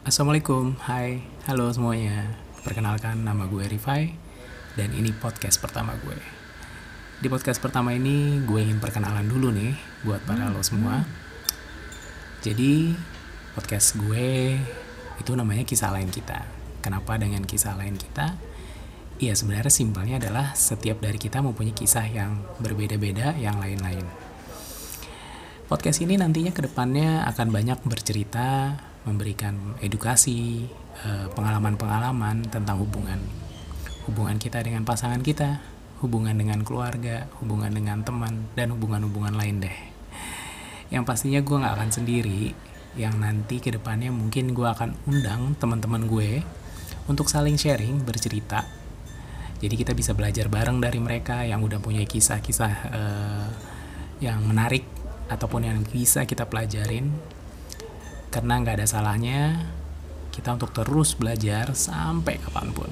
Assalamualaikum, hai, halo semuanya. Perkenalkan nama gue Rifai Dan ini podcast pertama gue. Di podcast pertama ini gue ingin perkenalan dulu nih Buat para lo semua. Jadi podcast gue itu namanya kisah lain kita. Kenapa dengan kisah lain kita? Iya sebenarnya simpelnya adalah setiap dari kita mempunyai kisah yang berbeda-beda yang lain-lain. Podcast ini nantinya ke depannya akan banyak bercerita memberikan edukasi, eh, pengalaman-pengalaman tentang hubungan. Hubungan kita dengan pasangan kita, hubungan dengan keluarga, hubungan dengan teman, dan hubungan-hubungan lain deh. Yang pastinya gue gak akan sendiri, yang nanti ke depannya mungkin gue akan undang teman-teman gue untuk saling sharing, bercerita. Jadi kita bisa belajar bareng dari mereka yang udah punya kisah-kisah uh, yang menarik ataupun yang bisa kita pelajarin karena nggak ada salahnya kita untuk terus belajar sampai kapan pun.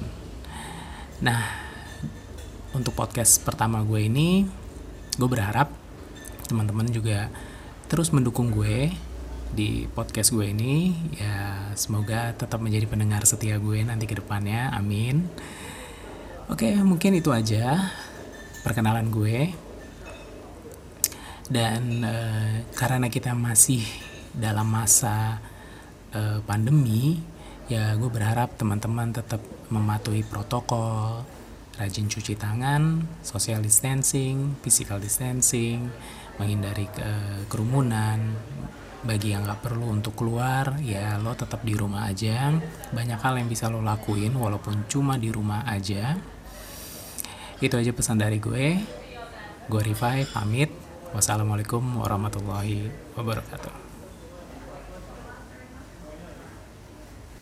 Nah, untuk podcast pertama gue ini, gue berharap teman-teman juga terus mendukung gue di podcast gue ini. Ya, semoga tetap menjadi pendengar setia gue nanti ke depannya. Amin. Oke, mungkin itu aja perkenalan gue. Dan uh, karena kita masih dalam masa uh, pandemi ya gue berharap teman-teman tetap mematuhi protokol rajin cuci tangan social distancing physical distancing menghindari ke kerumunan. Bagi yang nggak perlu untuk keluar ya lo tetap di rumah aja. Banyak hal yang bisa lo lakuin walaupun cuma di rumah aja. Itu aja pesan dari gue. Gue Rifai pamit. Wassalamualaikum warahmatullahi wabarakatuh